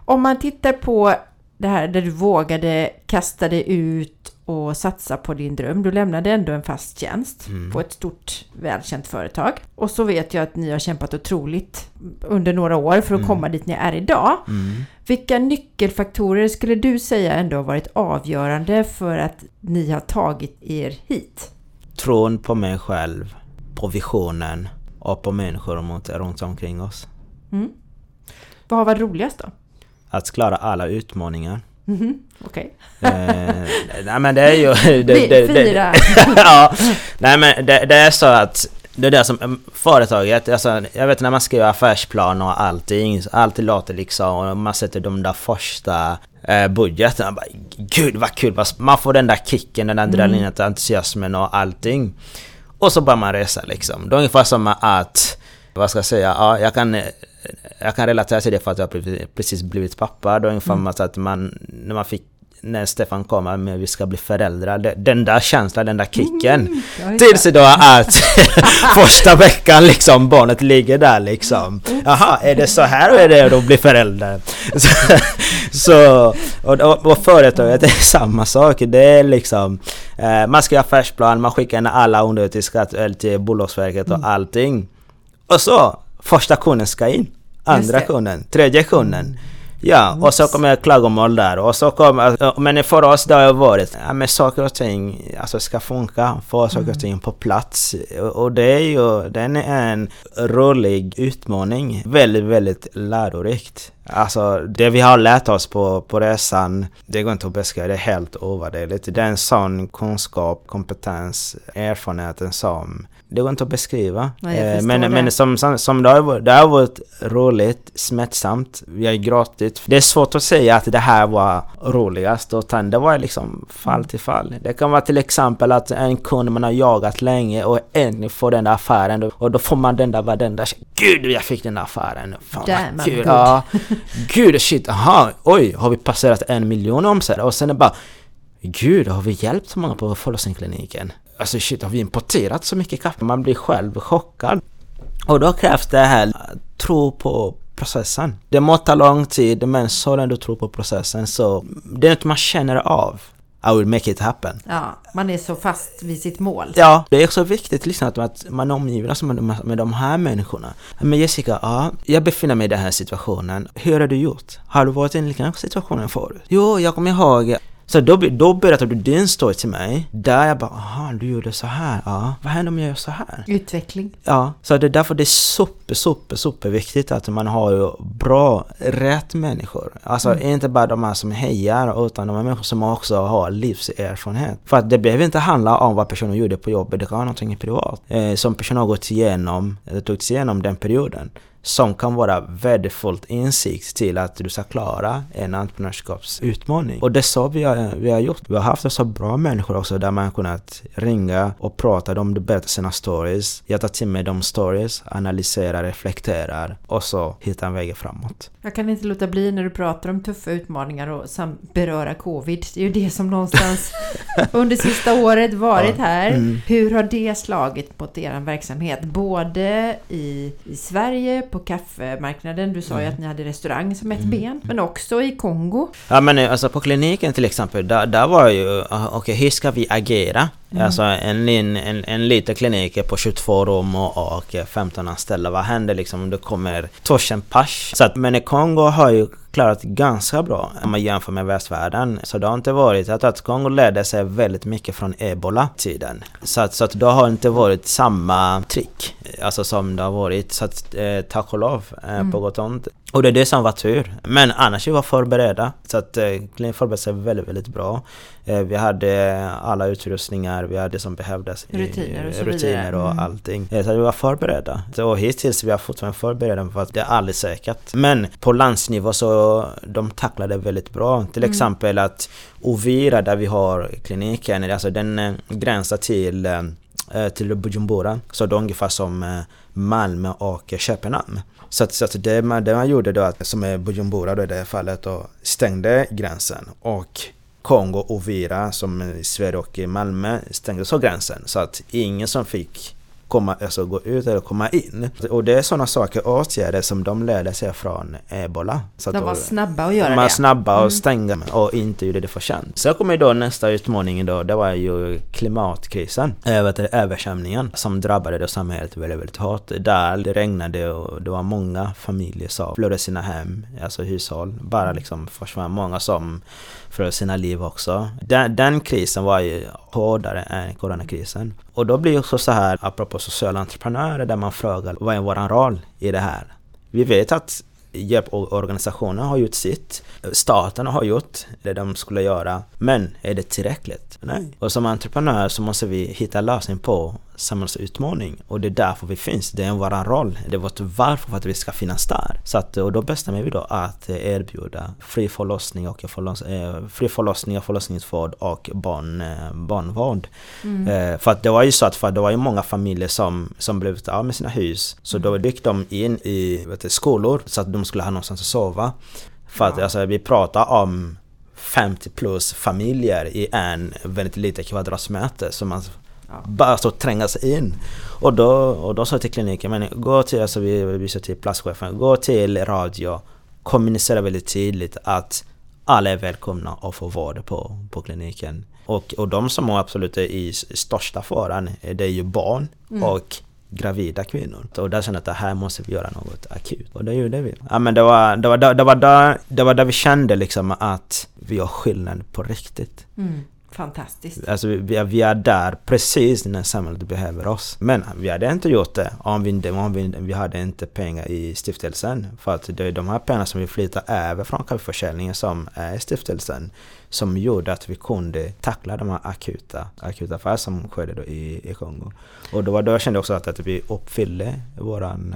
Om man tittar på det här där du vågade kasta dig ut och satsa på din dröm. Du lämnade ändå en fast tjänst mm. på ett stort välkänt företag. Och så vet jag att ni har kämpat otroligt under några år för att mm. komma dit ni är idag. Mm. Vilka nyckelfaktorer skulle du säga ändå har varit avgörande för att ni har tagit er hit? Tron på mig själv, på visionen och på människor runt omkring oss. Mm. Vad har varit roligast då? Att klara alla utmaningar. Mm -hmm. Okej. Okay. eh, nej men det är ju... [LAUGHS] Det, det, Fyra! [LAUGHS] ja, nej men det, det, är så att det är det som mm, företaget, alltså, jag vet när man skriver affärsplan och allting, alltid låter liksom, och man sätter de där första eh, budgeten, man bara, gud vad kul, man får den där kicken, den där adrenalinet, mm. entusiasmen och allting. Och så börjar man resa liksom. Det är ungefär som att vad ska jag säga, ja, jag kan jag kan relatera till det för att jag precis blivit pappa. Då ungefär mm. att man, när man fick när Stefan kommer med vi ska bli föräldrar. Den där känslan, den där kicken. Mm, tills idag att [LAUGHS] första veckan liksom barnet ligger där liksom. Jaha, är det så här är det att bli förälder? [LAUGHS] så, och, och, och företaget är samma sak. Det är liksom eh, man ska göra affärsplan, man skickar in alla under till, skatt, till Bolagsverket och mm. allting. Och så, första kunden ska in. Andra kunden, tredje kunden. Mm. Ja, och så kommer klagomål där och så kommer... Men för oss det har varit, ja men saker och ting alltså ska funka, få saker och mm. ting på plats. Och det är ju, den är en rolig utmaning. Väldigt, väldigt lärorikt. Alltså det vi har lärt oss på, på resan, det går inte att beskriva, det är helt ovärderligt. Det är en sån kunskap, kompetens, erfarenheten som det går inte att beskriva. Nej, eh, men, det. men som, som, som det, har varit, det har varit roligt, smärtsamt, vi har gråtit. Det är svårt att säga att det här var roligast utan det var liksom fall till fall. Det kan vara till exempel att en kund man har jagat länge och äntligen får den där affären och då får man den där varenda Gud jag fick den där affären! Fan Damn, vad kul! Ja, [LAUGHS] Gud shit, aha, oj har vi passerat en miljon omsättning? Och sen är det bara Gud, har vi hjälpt så många på förlossningskliniken? Alltså shit, har vi importerat så mycket kaffe? Man blir själv chockad. Och då krävs det här tro på processen. Det må ta lång tid, men så länge du tror på processen så det är något man känner av. I will make it happen. Ja, man är så fast vid sitt mål. Ja, det är också viktigt liksom, att man omgiver sig med, med de här människorna. Men Jessica, ja, jag befinner mig i den här situationen. Hur har du gjort? Har du varit i en liknande situation förut? Jo, jag kommer ihåg så då, då berättade du din story till mig, där jag bara aha, du gjorde så här, ja. Vad händer om jag gör så här? Utveckling. Ja, så det är därför det är super, super, super viktigt att man har bra, rätt människor. Alltså mm. inte bara de här som hejar, utan de här människor som också har livserfarenhet. För att det behöver inte handla om vad personen gjorde på jobbet, det kan vara någonting privat. Eh, som personen har gått igenom, eller tagit igenom den perioden som kan vara värdefullt insikt till att du ska klara en entreprenörskapsutmaning. Och det är så vi har, vi har gjort. Vi har haft så bra människor också där man har kunnat ringa och prata, de berättar sina stories. Jag tar till mig de stories, analyserar, reflekterar och så hittar en väg framåt. Jag kan inte låta bli när du pratar om tuffa utmaningar och beröra covid. Det är ju det som någonstans [LAUGHS] under sista året varit här. Mm. Hur har det slagit mot er verksamhet? Både i, i Sverige, på kaffemarknaden. Du sa ju mm. att ni hade restaurang som ett mm. ben, men också i Kongo. Ja men alltså på kliniken till exempel, där, där var ju, ah, okej okay, hur ska vi agera? Mm. Alltså en, en, en liten klinik på 22 rum och, och 15 anställda. Vad händer liksom om det kommer torsen pers? Så att, men i Kongo har ju klarat ganska bra om man jämför med västvärlden. Så det har inte varit, tror att Kongo lärde sig väldigt mycket från ebola-tiden. Så att, så att det har inte varit samma trick, alltså som det har varit. Så att eh, tack och lov, eh, mm. på gott och ont. Och det är det som var tur. Men annars vi var förberedda. Så att eh, Clean förberedde sig väldigt, väldigt bra. Eh, vi hade alla utrustningar, vi hade det som behövdes. Rutiner och så Rutiner och mm. allting. Eh, så vi var förberedda. Och hittills vi har fortfarande förberedda för att det är aldrig säkert. Men på landsnivå så de tacklade väldigt bra. Till mm. exempel att Ovira där vi har kliniken, alltså den eh, gränsar till Eh, till Bujumbura. Så det är ungefär som eh, Malmö och Köpenhamn. Så, att, så att det, man, det man gjorde då, att, som är Bujumbura då i det fallet, och stängde gränsen. Och Kongo och Vira som är Sverige och Malmö stängde så gränsen. Så att ingen som fick komma, alltså gå ut eller komma in. Och det är sådana saker, åtgärder som de lärde sig från ebola. Så de var snabba att göra de var det. snabba och mm. stänga och inte gjorde det för sent. Sen kommer då nästa utmaning då, det var ju klimatkrisen. Översvämningen som drabbade då samhället väldigt, väldigt hårt. Där det regnade och det var många familjer som förlorade sina hem, alltså hushåll. Bara liksom försvann. Många som för sina liv också. Den, den krisen var ju hårdare än coronakrisen. Och då blir det också så här, apropå sociala entreprenörer, där man frågar vad är vår roll i det här? Vi vet att hjälporganisationer har gjort sitt. Staten har gjort det de skulle göra. Men är det tillräckligt? Nej. Och som entreprenör så måste vi hitta lösning på samhällsutmaning och det är därför vi finns. Det är vår roll. Det är vårt varför för att vi ska finnas där. Så att, och då bestämmer vi då att erbjuda fri förlossning och förloss, eh, fri förlossning och förlossningsvård och barn, eh, barnvård. Mm. Eh, för att det var ju så att för det var ju många familjer som, som blev av med sina hus. Så då gick de in i vet skolor så att de skulle ha någonstans att sova. För att ja. alltså, vi pratar om 50 plus familjer i en väldigt liten kvadratmeter. Så man bara så tränga sig in. Och då, och då sa jag till kliniken, men gå till, alltså vi, vi sa till platschefen, gå till radio, kommunicera väldigt tydligt att alla är välkomna att få vård på, på kliniken. Och, och de som absolut är i största faran, det är ju barn mm. och gravida kvinnor. Och där kände jag att det här måste vi göra något akut. Och det gjorde vi. Ja men det var, det var, det var, där, det var där vi kände liksom att vi gör skillnad på riktigt. Mm. Fantastiskt. Alltså vi, vi är där precis när samhället behöver oss. Men vi hade inte gjort det om vi, om vi, vi hade inte pengar i stiftelsen. För att det är de här pengarna som vi flyttar över från kaffeförsäljningen som är stiftelsen som gjorde att vi kunde tackla de här akuta, akuta fall som skedde då i, i Kongo. Och då, var, då kände jag också att, att vi uppfyllde våran...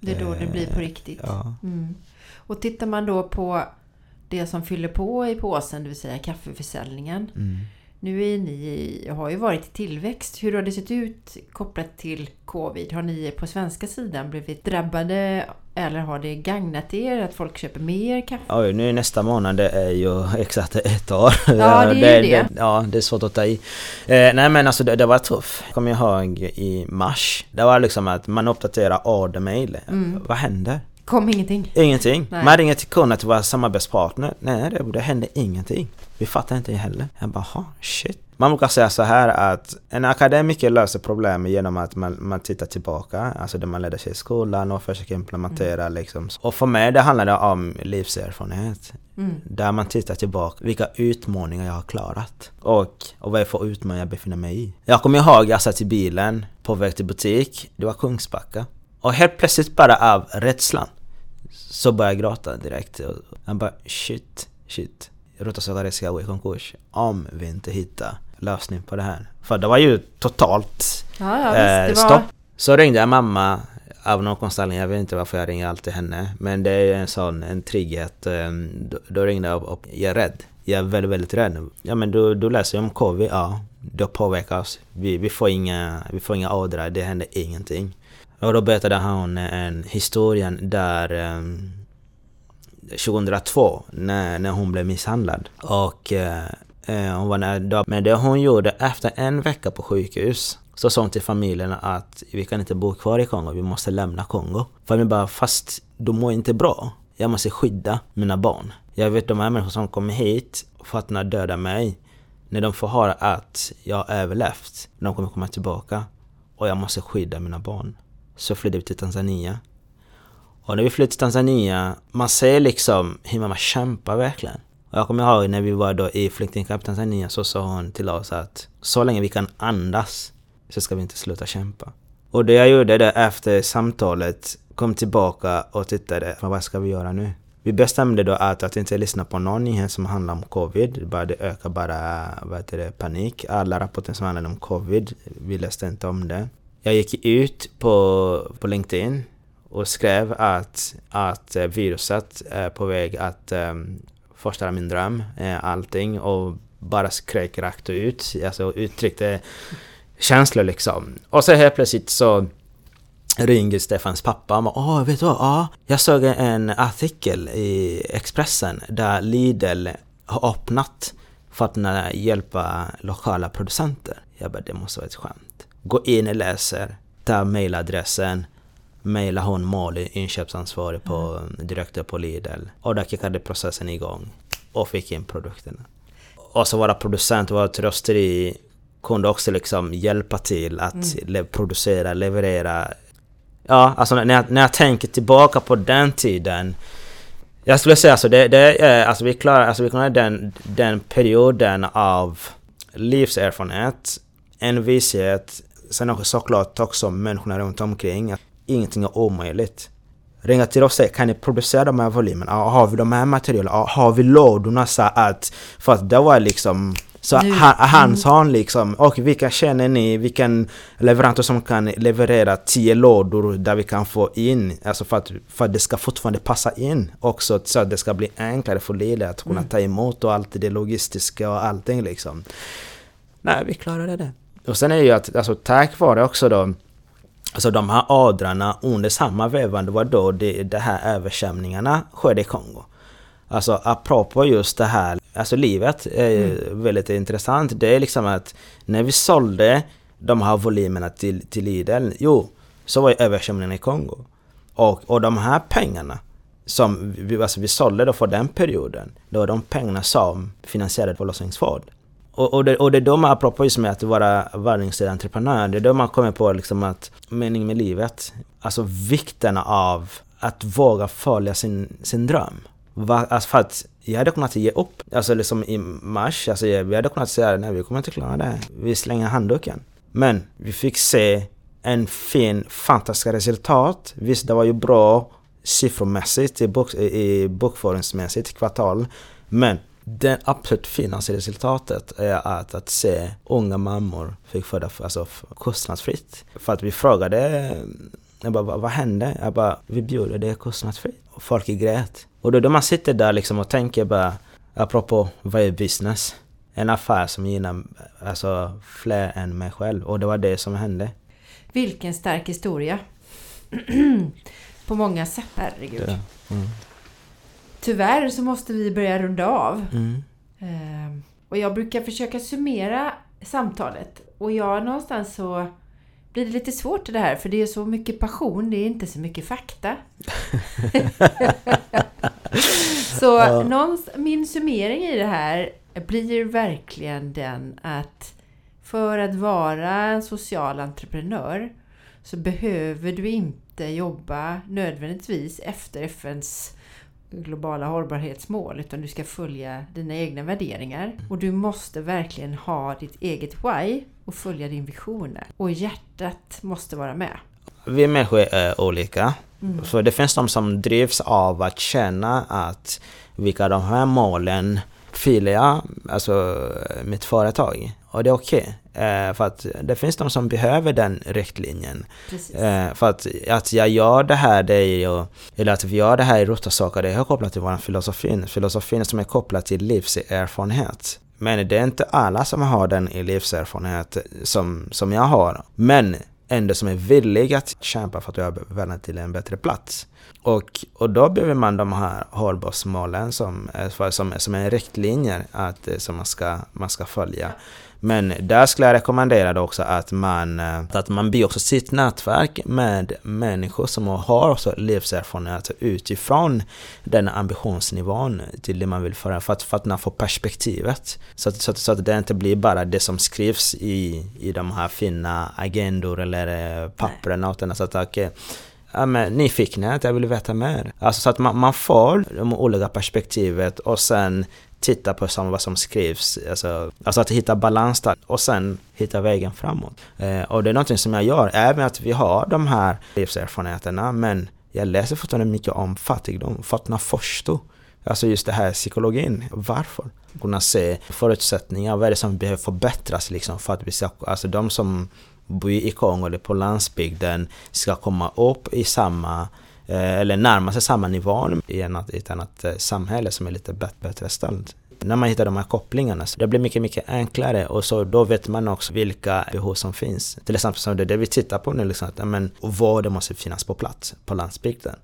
Det är då det blir på riktigt. Ja. Mm. Och tittar man då på det som fyller på i påsen, det vill säga kaffeförsäljningen. Mm. Nu är ni, har ju varit i tillväxt. Hur har det sett ut kopplat till covid? Har ni på svenska sidan blivit drabbade eller har det gagnat er att folk köper mer kaffe? Oj, nu nästa månad är ju [LAUGHS] exakt ett år. Ja, det är det, det. det. Ja, det är svårt att ta i. Eh, nej men alltså det, det var tufft. Kommer jag ihåg i mars. Det var liksom att man uppdaterar ordermail. Mm. Vad händer? Kom ingenting? Ingenting. Nej. Man ringer till kunden till våra samarbetspartner. Nej, det, det hände ingenting. Vi fattar inte heller. Jag bara, shit. Man brukar säga så här att en akademiker löser problem genom att man, man tittar tillbaka, alltså det man lärde sig i skolan och försöker implementera mm. liksom. Och för mig det handlar det om livserfarenhet. Mm. Där man tittar tillbaka, vilka utmaningar jag har klarat. Och, och vad är för utmaningar jag befinner mig i. Jag kommer ihåg, jag satt i bilen på väg till butik, det var Kungsbacka. Och helt plötsligt bara av rädslan så började jag gråta direkt. Jag bara shit, shit. Rotasodare ska gå i konkurs om vi inte hittar lösning på det här. För det var ju totalt ja, ja, eh, visst, stopp. Så ringde jag mamma av någon konstellation, jag vet inte varför jag ringer alltid henne. Men det är en sån, en trygghet. Ehm, då, då ringde jag och jag är rädd. Jag är väldigt, väldigt rädd. Ja men du, du läser om covid, ja. Det påverkar oss. Vi, vi, får inga, vi får inga ordrar, det händer ingenting. Och då berättade han eh, en historia där ehm, um, 2002 när, när hon blev misshandlad. Och uh, hon var nära Men det hon gjorde efter en vecka på sjukhus så sa hon till familjen att vi kan inte bo kvar i Kongo, vi måste lämna Kongo. Familjen bara, fast du mår inte bra. Jag måste skydda mina barn. Jag vet de här människorna som kommer hit för att döda mig. När de får höra att jag har överlevt, de kommer komma tillbaka. Och jag måste skydda mina barn så flydde vi till Tanzania. Och när vi flydde till Tanzania, man ser liksom hur man kämpar verkligen. Och jag kommer ihåg när vi var då i flyktingkamp i Tanzania så sa hon till oss att så länge vi kan andas så ska vi inte sluta kämpa. Och det jag gjorde det efter samtalet kom tillbaka och tittade, vad ska vi göra nu? Vi bestämde då att, att inte lyssna på någon nyhet som handlar om covid. Bara det ökar bara vad heter det, panik. Alla rapporter som handlar om covid, vi läste inte om det. Jag gick ut på, på LinkedIn och skrev att, att eh, viruset är på väg att um, förstöra min dröm, eh, allting och bara skrek rakt ut, alltså uttryckte känslor liksom. Och så helt plötsligt så ringer Stefans pappa och bara, Åh, vet du vad? Ja, jag såg en artikel i Expressen där Lidl har öppnat för att hjälpa lokala producenter. Jag bara, det måste vara ett skämt. Gå in och läser, ta mailadressen, mejla hon Molly, inköpsansvarig på, mm. direktör på Lidl. Och där kickade processen igång och fick in produkterna. Och så våra producent, våra rösteri kunde också liksom hjälpa till att mm. le producera, leverera. Ja, alltså när jag, när jag tänker tillbaka på den tiden jag skulle säga alltså, det, det är, alltså vi klarar, alltså vi klarar den, den perioden av livserfarenhet, en vishet, Sen också såklart också människorna runt omkring. Att ingenting är omöjligt. Ringa till oss och säga, kan ni producera de här volymerna? Har vi de här materialen? Har vi lådorna så att... För att det var liksom Så Nu- han, han mm. sa liksom, och vilka känner ni, vilken leverantör som kan leverera 10 lådor där vi kan få in, alltså för att, för att det ska fortfarande passa in också så att det ska bli enklare för Lille att kunna Mm. ta emot och allt det logistiska och allting liksom. Nej, vi klarade det. Och sen är det ju att, alltså tack vare också då Alltså de här adrarna under samma vevande var då det, det här översvämningarna skedde i Kongo. Alltså apropå just det här, alltså livet är ju väldigt intressant. Det är liksom att när vi sålde de här volymerna till, till Lidl, jo, så var ju översvämningen i Kongo. Och, och de här pengarna som vi, alltså vi sålde då för den perioden, det var de pengarna som finansierade förlossningsvård. Och, och, det, och det är då man, apropå just med att vara entreprenör, det är då man kommer på liksom att mening med livet, alltså vikten av att våga följa sin, sin dröm. Va, alltså för att jag hade kunnat ge upp, alltså liksom i mars, alltså jag, vi hade kunnat säga nej vi kommer inte klara det, vi slänger handduken. Men vi fick se en fin, fantastiska resultat. Visst, det var ju bra siffromässigt, i, bok, i bokföringsmässigt kvartal. Men det absolut finaste resultatet är att, att se unga mammor fick föda alltså, kostnadsfritt. För att vi frågade, jag bara, vad, vad hände? Jag bara, vi bjuder det kostnadsfritt. Och folk grät. Och då, då man sitter där liksom och tänker bara, apropå vad är business? En affär som gynnar alltså, fler än mig själv. Och det var det som hände. Vilken stark historia. [CLEARS THROAT] På många sätt. Herregud. Det, mm. Tyvärr så måste vi börja runda av. Mm. Ehm, Och jag brukar försöka summera samtalet. Och jag någonstans så blir det lite svårt det här för det är så mycket passion, det är inte så mycket fakta. [LAUGHS] så Ja. någonstans, min summering i det här blir verkligen den att för att vara en social entreprenör så behöver du inte jobba nödvändigtvis efter FNs globala hållbarhetsmål utan du ska följa dina egna värderingar. Och du måste verkligen ha ditt eget why och följa din vision. Och hjärtat måste vara med. Vi människor är olika. Mm. För det finns de som drivs av att känna att vilka de här målen fyller jag, alltså mitt företag. Och det är okej. Eh, för att det finns de som behöver den riktlinjen. Precis. Eh, för att, att jag gör det här, det är ju, eller att vi gör det här i Rotasaker, det är kopplat till vår filosofin. Filosofin som är kopplad till livserfarenhet. Men det är inte alla som har den i livserfarenhet som, som jag har. Men ändå som är villiga att kämpa för att världen till en bättre plats. Och, och då behöver man de här hållbarhetsmålen som, för- som, som är riktlinjer att, eh, som man ska, man ska följa. Men där skulle jag rekommendera också att man, eh, att man bygger också sitt nätverk med människor som har också livserfarenhet utifrån den ambitionsnivån till det man vill föra, för att, för att man får perspektivet. Så att, så, att, så att det inte blir bara det som skrivs i, i de här fina agendor eller eh, pappren. Utan så att okej, Ja, men nyfikenhet, jag vill veta mer. Alltså så att man, man får de olika perspektivet och sen titta på som, vad som skrivs. Alltså, alltså att hitta balans där och sen hitta vägen framåt. Eh, och det är någonting som jag gör, även att vi har de här livserfarenheterna men jag läser fortfarande mycket om fattigdom Fatna att förstå. Alltså just det här psykologin, varför? Kunna se förutsättningar, vad är det som behöver förbättras liksom för att vi ska, alltså de som bor i Kongo eller på landsbygden ska komma upp i samma Eh, eller närma sig samma nivå i ett, i ett annat eh, samhälle som är lite bättre, ställt. När man hittar de här kopplingarna, så det blir mycket, mycket enklare och så då vet man också vilka behov som finns. Till exempel som det, det vi tittar på nu, liksom, att, men, vad måste finnas på plats på landsbygden.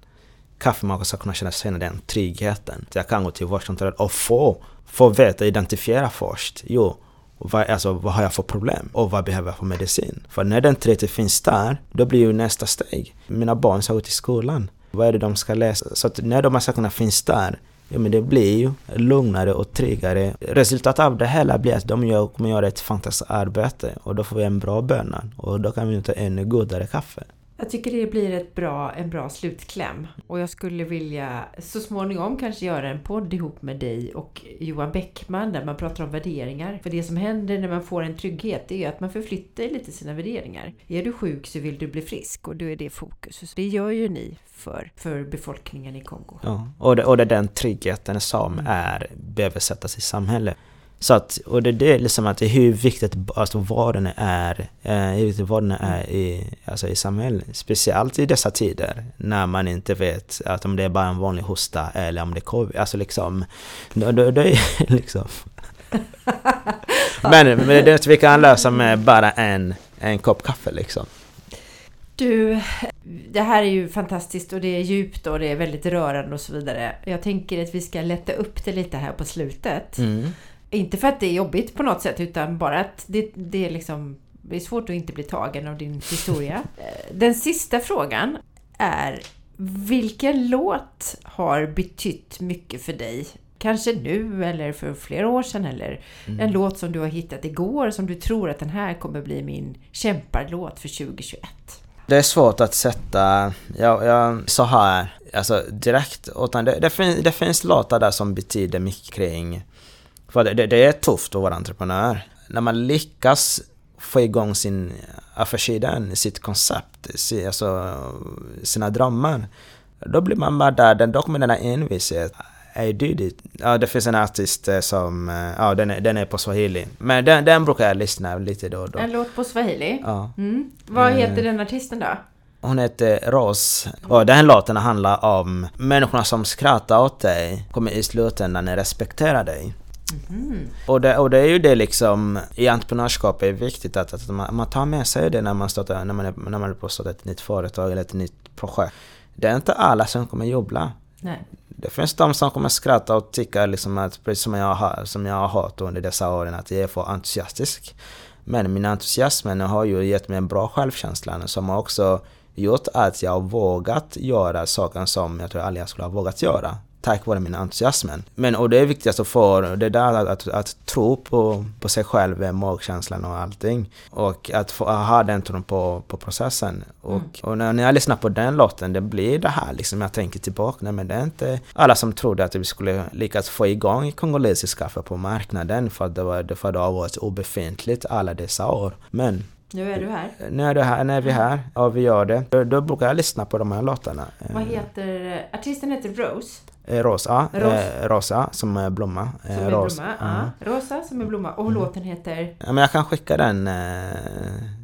Kaffemakaren ska kunna känna, känna den tryggheten. Så jag kan gå till vårdcentralen och få, få veta, identifiera först. Jo, vad, alltså, vad har jag för problem? Och vad behöver jag för medicin? För när den tryggheten finns där, då blir ju nästa steg. Mina barn ska gå till skolan. Vad är det de ska läsa? Så att när de här sakerna finns där, ja men det blir ju lugnare och tryggare. Resultatet av det hela blir att de gör, kommer göra ett fantastiskt arbete och då får vi en bra böna och då kan vi ta ännu godare kaffe. Jag tycker det blir ett bra, en bra slutkläm. Och jag skulle vilja så småningom kanske göra en podd ihop med dig och Johan Bäckman där man pratar om värderingar. För det som händer när man får en trygghet är att man förflyttar lite sina värderingar. Är du sjuk så vill du bli frisk och då är det fokus. Så det gör ju ni för, för befolkningen i Kongo. Ja. Och, det, och det är den tryggheten som är, behöver sättas i samhället. Så att, och det, det är liksom att hur viktigt alltså vad den är, eh, hur viktigt vad den är i, alltså i samhället. Speciellt i dessa tider när man inte vet att om det är bara en vanlig hosta eller om det är covid. Alltså liksom, det, det, det är [LAUGHS] liksom... men, men det är det vi kan lösa med bara en, en kopp kaffe liksom. Du, det här är ju fantastiskt och det är djupt och det är väldigt rörande och så vidare. Jag tänker att vi ska lätta upp det lite här på slutet. Mm. Inte för att det är jobbigt på något sätt utan bara att det, det är liksom det är svårt att inte bli tagen av din historia. [LAUGHS] Den sista frågan är Vilken låt har betytt mycket för dig? Kanske nu eller för flera år sedan eller Mm. en låt som du har hittat igår som du tror att den här kommer bli min kämparlåt för 2021. Det är svårt att sätta, jag, jag så här, alltså direkt, utan det, det, finns, det finns låtar där som betyder mycket kring, för det, det, är tufft att vara entreprenör. När man lyckas få igång sin affärssida, sitt koncept, alltså sina drömmar, då blir man bara där, då kommer den här envisheten. I did it. Ja, det finns en artist eh, som, eh, ja den är, den är på swahili. Men den, den brukar jag lyssna lite då och då. En låt på swahili. Ja. Mm. Vad Eh. heter den artisten då? Hon heter Ros och den här låten handlar om människorna som skrattar åt dig kommer i slutändan respektera dig. Och, det, och det är ju det liksom i entreprenörskap är viktigt att, att man, man tar med sig det när man, startar, när man, är, när man är på att starta ett nytt företag eller ett nytt projekt. Det är inte alla som kommer jubla. Nej. Det finns de som kommer skratta och tycka liksom att, precis som jag, har, som jag har hört under dessa åren, att jag är för entusiastisk. Men min entusiasm har ju gett mig en bra självkänsla som har också gjort att jag har vågat göra saker som jag tror aldrig jag skulle ha vågat göra. Tack vare min entusiasm. Men och det är viktigast att få det där att, att, att tro på, på sig själv, magkänslan och allting. Och att få, ha den tron på, på processen. Och, och när, när jag lyssnar på den låten, det blir det här liksom, jag tänker tillbaka, nej men det är inte alla som trodde att vi skulle lyckas få igång kongolesisk kaffe på marknaden för att det, var, för det har varit obefintligt alla dessa år. Men Nu är du här. nu är, det här, när vi är här och vi gör det, då, då brukar jag lyssna på de här låtarna. Vad heter... Artisten heter Rose. Eh, Rosa, Ros. eh, rosa som är blomma. Som Eh, är ros. blomma. Ja. Mm. Ja. Rosa som är blomma. Och låten heter... Ja, men jag kan skicka den eh,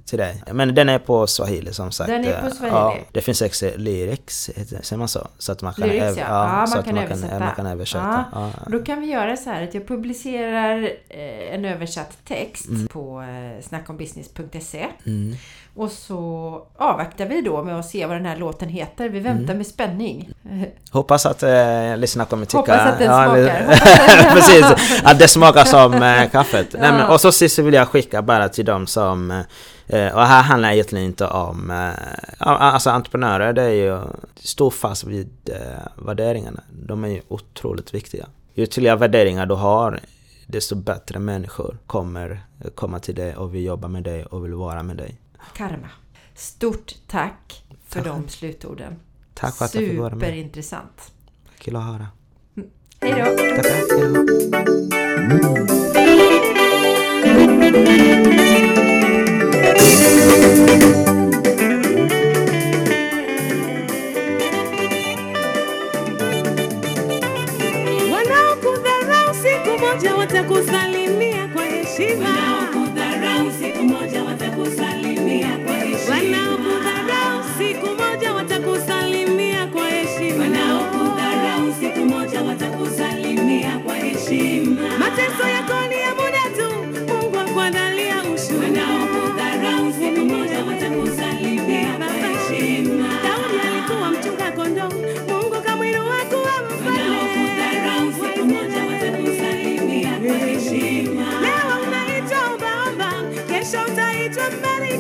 till dig. Men den är på swahili som sagt. Den är på swahili. Ja, det finns också lyrics, säger man så? Så att man kan, Lyrics, ja. Ja, man så att kan man översätta. man kan översätta. Ja. Då kan vi göra så här att jag publicerar en översatt text på eh, snackombusiness.se Mm. Och så avvaktar vi då med att se vad den här låten heter. Vi väntar Mm. med spänning. Hoppas att eh, lyssnarna kommer tycka... Hoppas att den ja, smakar. [LAUGHS] Precis, att det smakar som eh, kaffet. Nej, men, Ja. och så sist så vill jag skicka bara till dem som... Eh, och här handlar det egentligen inte om... Eh, ja, alltså entreprenörer, det är ju... Stå fast vid eh, värderingarna. De är ju otroligt viktiga. Ju tydligare värderingar du har, desto bättre människor kommer komma till dig och vill jobba med dig och vill vara med dig. Karma. Stort tack för Tack. de slutorden. Tack för att jag fick vara med. Superintressant. Kul att höra. Hej då! Tackar. Hejdå. Wanaokudharau